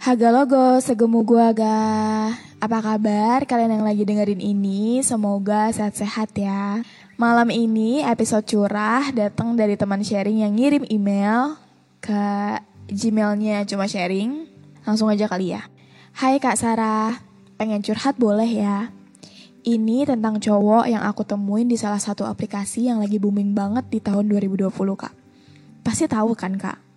Haga logo, segemu gua ga. Apa kabar kalian yang lagi dengerin ini? Semoga sehat-sehat ya. Malam ini episode curah datang dari teman sharing yang ngirim email ke gmailnya cuma sharing. Langsung aja kali ya. Hai Kak Sarah, pengen curhat boleh ya? Ini tentang cowok yang aku temuin di salah satu aplikasi yang lagi booming banget di tahun 2020 kak. Pasti tahu kan kak?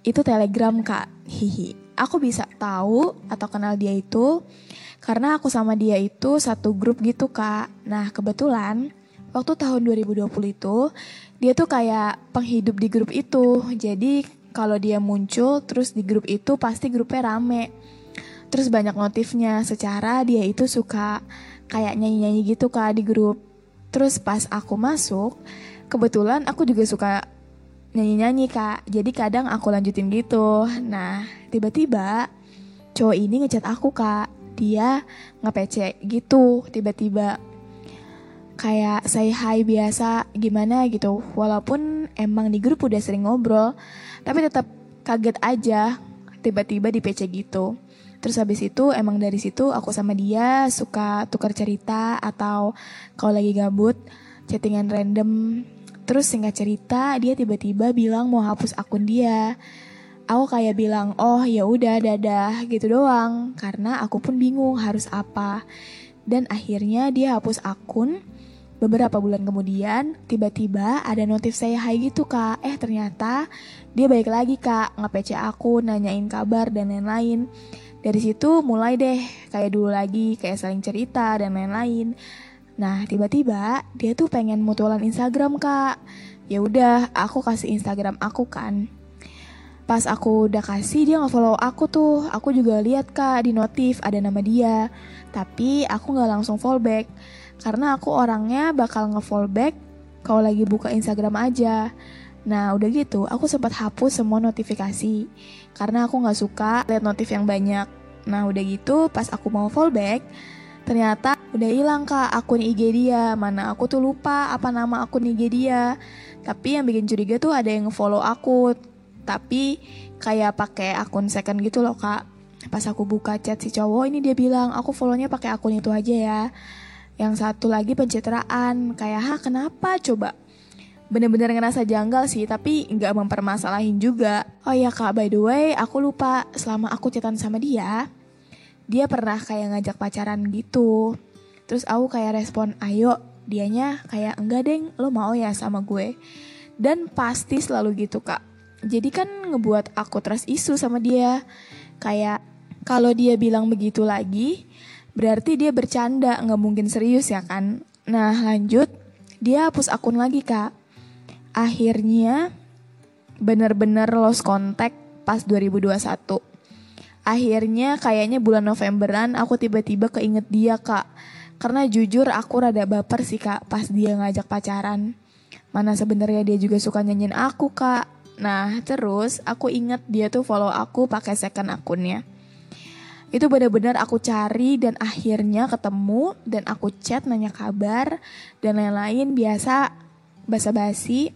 Itu Telegram kak, hihi. Aku bisa tahu atau kenal dia itu karena aku sama dia itu satu grup gitu kak. Nah kebetulan waktu tahun 2020 itu dia tuh kayak penghidup di grup itu. Jadi kalau dia muncul terus di grup itu pasti grupnya rame. Terus banyak notifnya secara dia itu suka kayak nyanyi-nyanyi gitu kak di grup. Terus pas aku masuk, kebetulan aku juga suka nyanyi-nyanyi kak. Jadi kadang aku lanjutin gitu. Nah tiba-tiba cowok ini ngechat aku kak. Dia nge gitu tiba-tiba kayak say hi biasa gimana gitu walaupun emang di grup udah sering ngobrol tapi tetap kaget aja tiba-tiba di PC gitu terus habis itu emang dari situ aku sama dia suka tukar cerita atau kalau lagi gabut chattingan random terus singkat cerita dia tiba-tiba bilang mau hapus akun dia aku kayak bilang oh ya udah dadah gitu doang karena aku pun bingung harus apa dan akhirnya dia hapus akun Beberapa bulan kemudian, tiba-tiba ada notif saya hai gitu kak. Eh ternyata dia baik lagi kak, nge-PC aku, nanyain kabar dan lain-lain. Dari situ mulai deh kayak dulu lagi, kayak saling cerita dan lain-lain. Nah tiba-tiba dia tuh pengen mutualan Instagram kak. Ya udah, aku kasih Instagram aku kan. Pas aku udah kasih dia nge-follow aku tuh, aku juga lihat kak di notif ada nama dia. Tapi aku nggak langsung follow back karena aku orangnya bakal nge-follow back kalau lagi buka Instagram aja. Nah udah gitu, aku sempat hapus semua notifikasi karena aku nggak suka lihat notif yang banyak. Nah udah gitu, pas aku mau follow back, ternyata udah hilang kak akun IG dia. Mana aku tuh lupa apa nama akun IG dia. Tapi yang bikin curiga tuh ada yang follow aku, tapi kayak pakai akun second gitu loh kak. Pas aku buka chat si cowok ini dia bilang aku follownya pakai akun itu aja ya. Yang satu lagi pencitraan, kayak ha kenapa coba? Bener-bener ngerasa janggal sih, tapi nggak mempermasalahin juga. Oh ya kak, by the way, aku lupa selama aku chatan sama dia, dia pernah kayak ngajak pacaran gitu. Terus aku kayak respon, ayo, dianya kayak enggak deng, lo mau ya sama gue. Dan pasti selalu gitu kak. Jadi kan ngebuat aku trust isu sama dia. Kayak kalau dia bilang begitu lagi, Berarti dia bercanda, nggak mungkin serius ya kan? Nah lanjut, dia hapus akun lagi kak. Akhirnya bener-bener lost contact pas 2021. Akhirnya kayaknya bulan Novemberan aku tiba-tiba keinget dia kak. Karena jujur aku rada baper sih kak pas dia ngajak pacaran. Mana sebenarnya dia juga suka nyanyiin aku kak. Nah terus aku inget dia tuh follow aku pakai second akunnya. Itu benar-benar aku cari dan akhirnya ketemu dan aku chat nanya kabar dan lain-lain biasa basa-basi.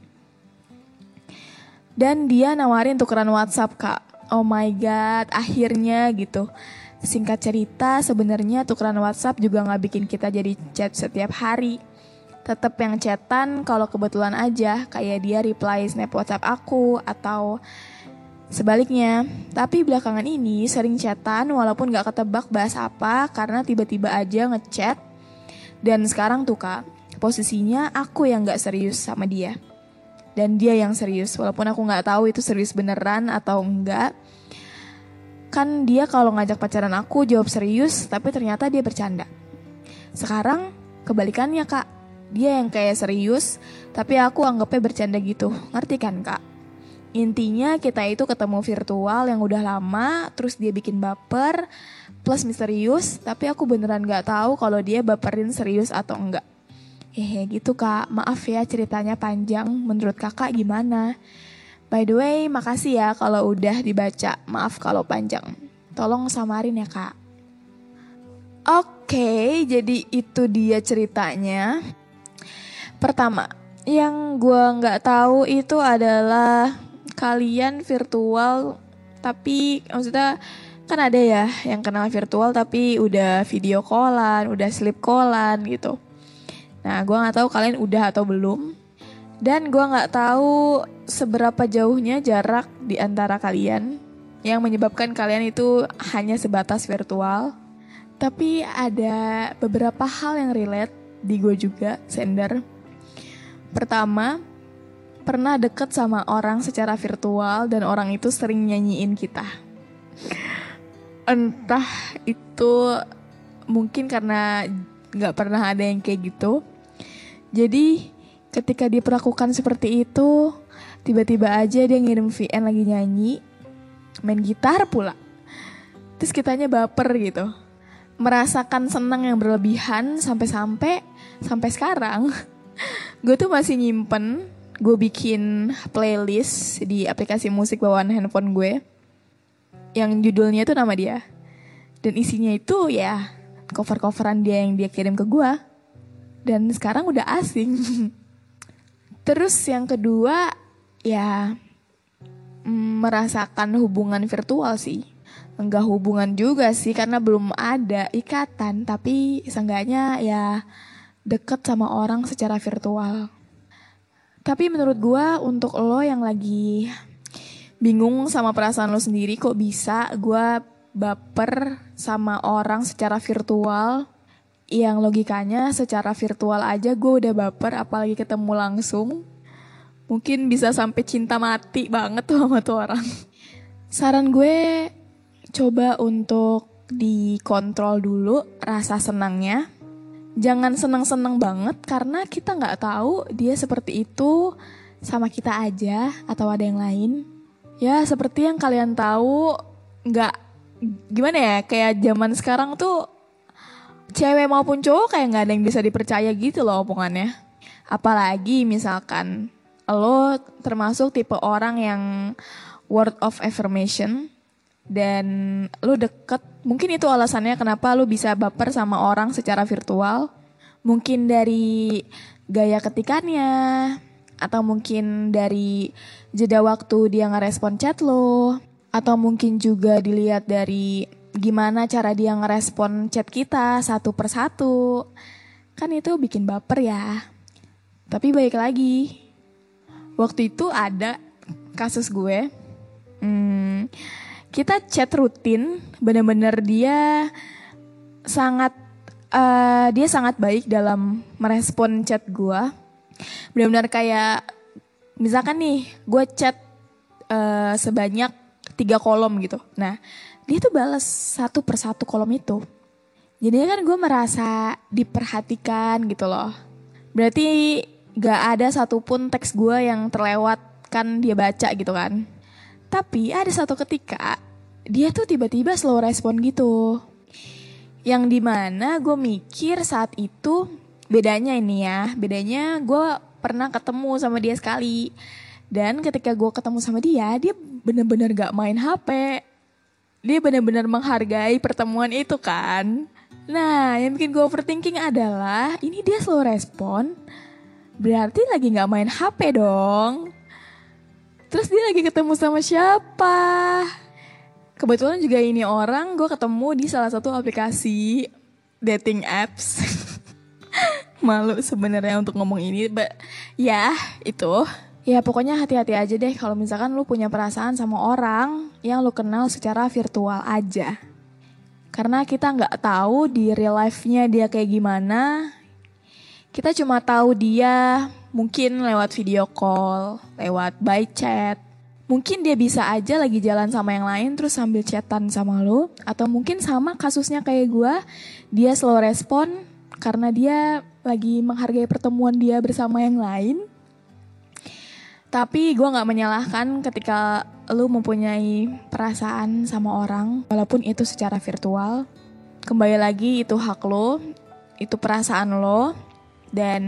Dan dia nawarin tukeran WhatsApp kak. Oh my god, akhirnya gitu. Singkat cerita sebenarnya tukeran WhatsApp juga nggak bikin kita jadi chat setiap hari. tetap yang chatan kalau kebetulan aja kayak dia reply snap WhatsApp aku atau sebaliknya. Tapi belakangan ini sering chatan walaupun gak ketebak bahas apa karena tiba-tiba aja ngechat. Dan sekarang tuh kak, posisinya aku yang gak serius sama dia. Dan dia yang serius, walaupun aku gak tahu itu serius beneran atau enggak. Kan dia kalau ngajak pacaran aku jawab serius, tapi ternyata dia bercanda. Sekarang kebalikannya kak, dia yang kayak serius, tapi aku anggapnya bercanda gitu. Ngerti kan kak? Intinya kita itu ketemu virtual yang udah lama, terus dia bikin baper, plus misterius, tapi aku beneran gak tahu kalau dia baperin serius atau enggak. Hehe gitu kak, maaf ya ceritanya panjang, menurut kakak gimana? By the way, makasih ya kalau udah dibaca, maaf kalau panjang. Tolong samarin ya kak. Oke, jadi itu dia ceritanya. Pertama, yang gue nggak tahu itu adalah kalian virtual, tapi maksudnya kan ada ya yang kenal virtual tapi udah video callan, udah sleep callan gitu. Nah, gue nggak tahu kalian udah atau belum. Dan gue nggak tahu seberapa jauhnya jarak di antara kalian yang menyebabkan kalian itu hanya sebatas virtual. Tapi ada beberapa hal yang relate di gue juga, sender. Pertama, pernah deket sama orang secara virtual dan orang itu sering nyanyiin kita. Entah itu mungkin karena gak pernah ada yang kayak gitu. Jadi ketika diperlakukan seperti itu, tiba-tiba aja dia ngirim VN lagi nyanyi, main gitar pula. Terus kitanya baper gitu. Merasakan senang yang berlebihan sampai-sampai sampai sekarang gue tuh masih nyimpen gue bikin playlist di aplikasi musik bawaan handphone gue yang judulnya itu nama dia dan isinya itu ya cover-coveran dia yang dia kirim ke gue dan sekarang udah asing. Terus yang kedua ya mm, merasakan hubungan virtual sih. Enggak hubungan juga sih karena belum ada ikatan. Tapi seenggaknya ya deket sama orang secara virtual. Tapi menurut gue untuk lo yang lagi bingung sama perasaan lo sendiri kok bisa gue baper sama orang secara virtual yang logikanya secara virtual aja gue udah baper apalagi ketemu langsung. Mungkin bisa sampai cinta mati banget tuh sama tuh orang. Saran gue coba untuk dikontrol dulu rasa senangnya. Jangan seneng-seneng banget karena kita nggak tahu dia seperti itu sama kita aja atau ada yang lain. Ya seperti yang kalian tahu nggak gimana ya kayak zaman sekarang tuh cewek maupun cowok kayak nggak ada yang bisa dipercaya gitu loh omongannya. Apalagi misalkan lo termasuk tipe orang yang word of affirmation dan lu deket mungkin itu alasannya kenapa lu bisa baper sama orang secara virtual mungkin dari gaya ketikannya atau mungkin dari jeda waktu dia ngerespon chat lo atau mungkin juga dilihat dari gimana cara dia ngerespon chat kita satu persatu kan itu bikin baper ya. Tapi baik lagi. Waktu itu ada kasus gue. Hmm, kita chat rutin. Bener-bener dia sangat uh, dia sangat baik dalam merespon chat gue benar-benar kayak misalkan nih gue chat uh, sebanyak tiga kolom gitu. Nah dia tuh balas satu persatu kolom itu jadi kan gue merasa diperhatikan gitu loh berarti gak ada satupun teks gue yang terlewat kan dia baca gitu kan tapi ada satu ketika dia tuh tiba-tiba slow respon gitu. Yang di mana gue mikir saat itu bedanya ini ya, bedanya gue pernah ketemu sama dia sekali. Dan ketika gue ketemu sama dia, dia bener-bener gak main HP. Dia bener-bener menghargai pertemuan itu kan. Nah, yang bikin gue overthinking adalah ini dia slow respon, berarti lagi gak main HP dong. Terus dia lagi ketemu sama siapa? Kebetulan juga ini orang gue ketemu di salah satu aplikasi dating apps. malu sebenarnya untuk ngomong ini, but ya itu. Ya pokoknya hati-hati aja deh kalau misalkan lu punya perasaan sama orang yang lu kenal secara virtual aja. Karena kita nggak tahu di real life-nya dia kayak gimana. Kita cuma tahu dia mungkin lewat video call, lewat by chat. Mungkin dia bisa aja lagi jalan sama yang lain terus sambil chatan sama lu. Atau mungkin sama kasusnya kayak gue, dia slow respon karena dia lagi menghargai pertemuan dia bersama yang lain tapi gue gak menyalahkan ketika lu mempunyai perasaan sama orang, walaupun itu secara virtual. Kembali lagi itu hak lo, itu perasaan lo, dan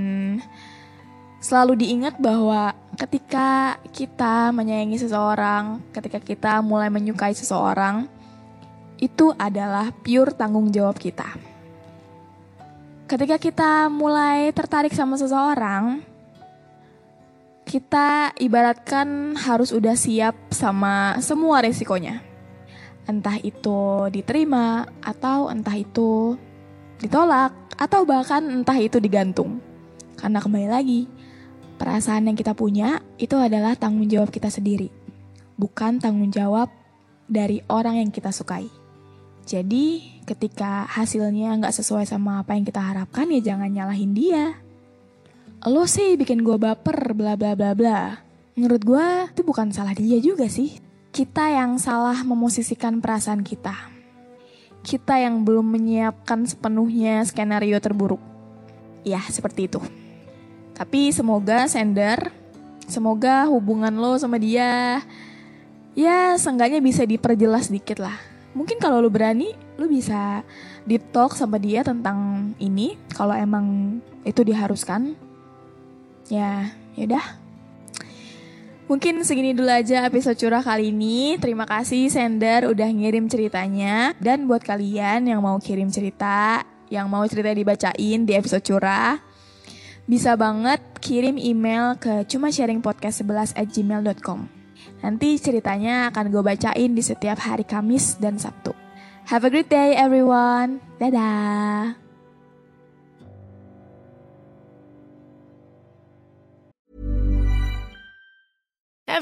selalu diingat bahwa ketika kita menyayangi seseorang, ketika kita mulai menyukai seseorang, itu adalah pure tanggung jawab kita. Ketika kita mulai tertarik sama seseorang, kita ibaratkan harus udah siap sama semua resikonya. Entah itu diterima atau entah itu ditolak atau bahkan entah itu digantung. Karena kembali lagi, perasaan yang kita punya itu adalah tanggung jawab kita sendiri. Bukan tanggung jawab dari orang yang kita sukai. Jadi ketika hasilnya nggak sesuai sama apa yang kita harapkan ya jangan nyalahin dia lo sih bikin gue baper bla bla bla bla. Menurut gue itu bukan salah dia juga sih. Kita yang salah memosisikan perasaan kita. Kita yang belum menyiapkan sepenuhnya skenario terburuk. Ya, seperti itu. Tapi semoga sender, semoga hubungan lo sama dia ya seenggaknya bisa diperjelas dikit lah. Mungkin kalau lo berani, lo bisa deep talk sama dia tentang ini kalau emang itu diharuskan ya yaudah Mungkin segini dulu aja episode curah kali ini. Terima kasih sender udah ngirim ceritanya. Dan buat kalian yang mau kirim cerita, yang mau cerita dibacain di episode curah, bisa banget kirim email ke cuma sharing podcast 11 at gmail.com. Nanti ceritanya akan gue bacain di setiap hari Kamis dan Sabtu. Have a great day everyone. Dadah.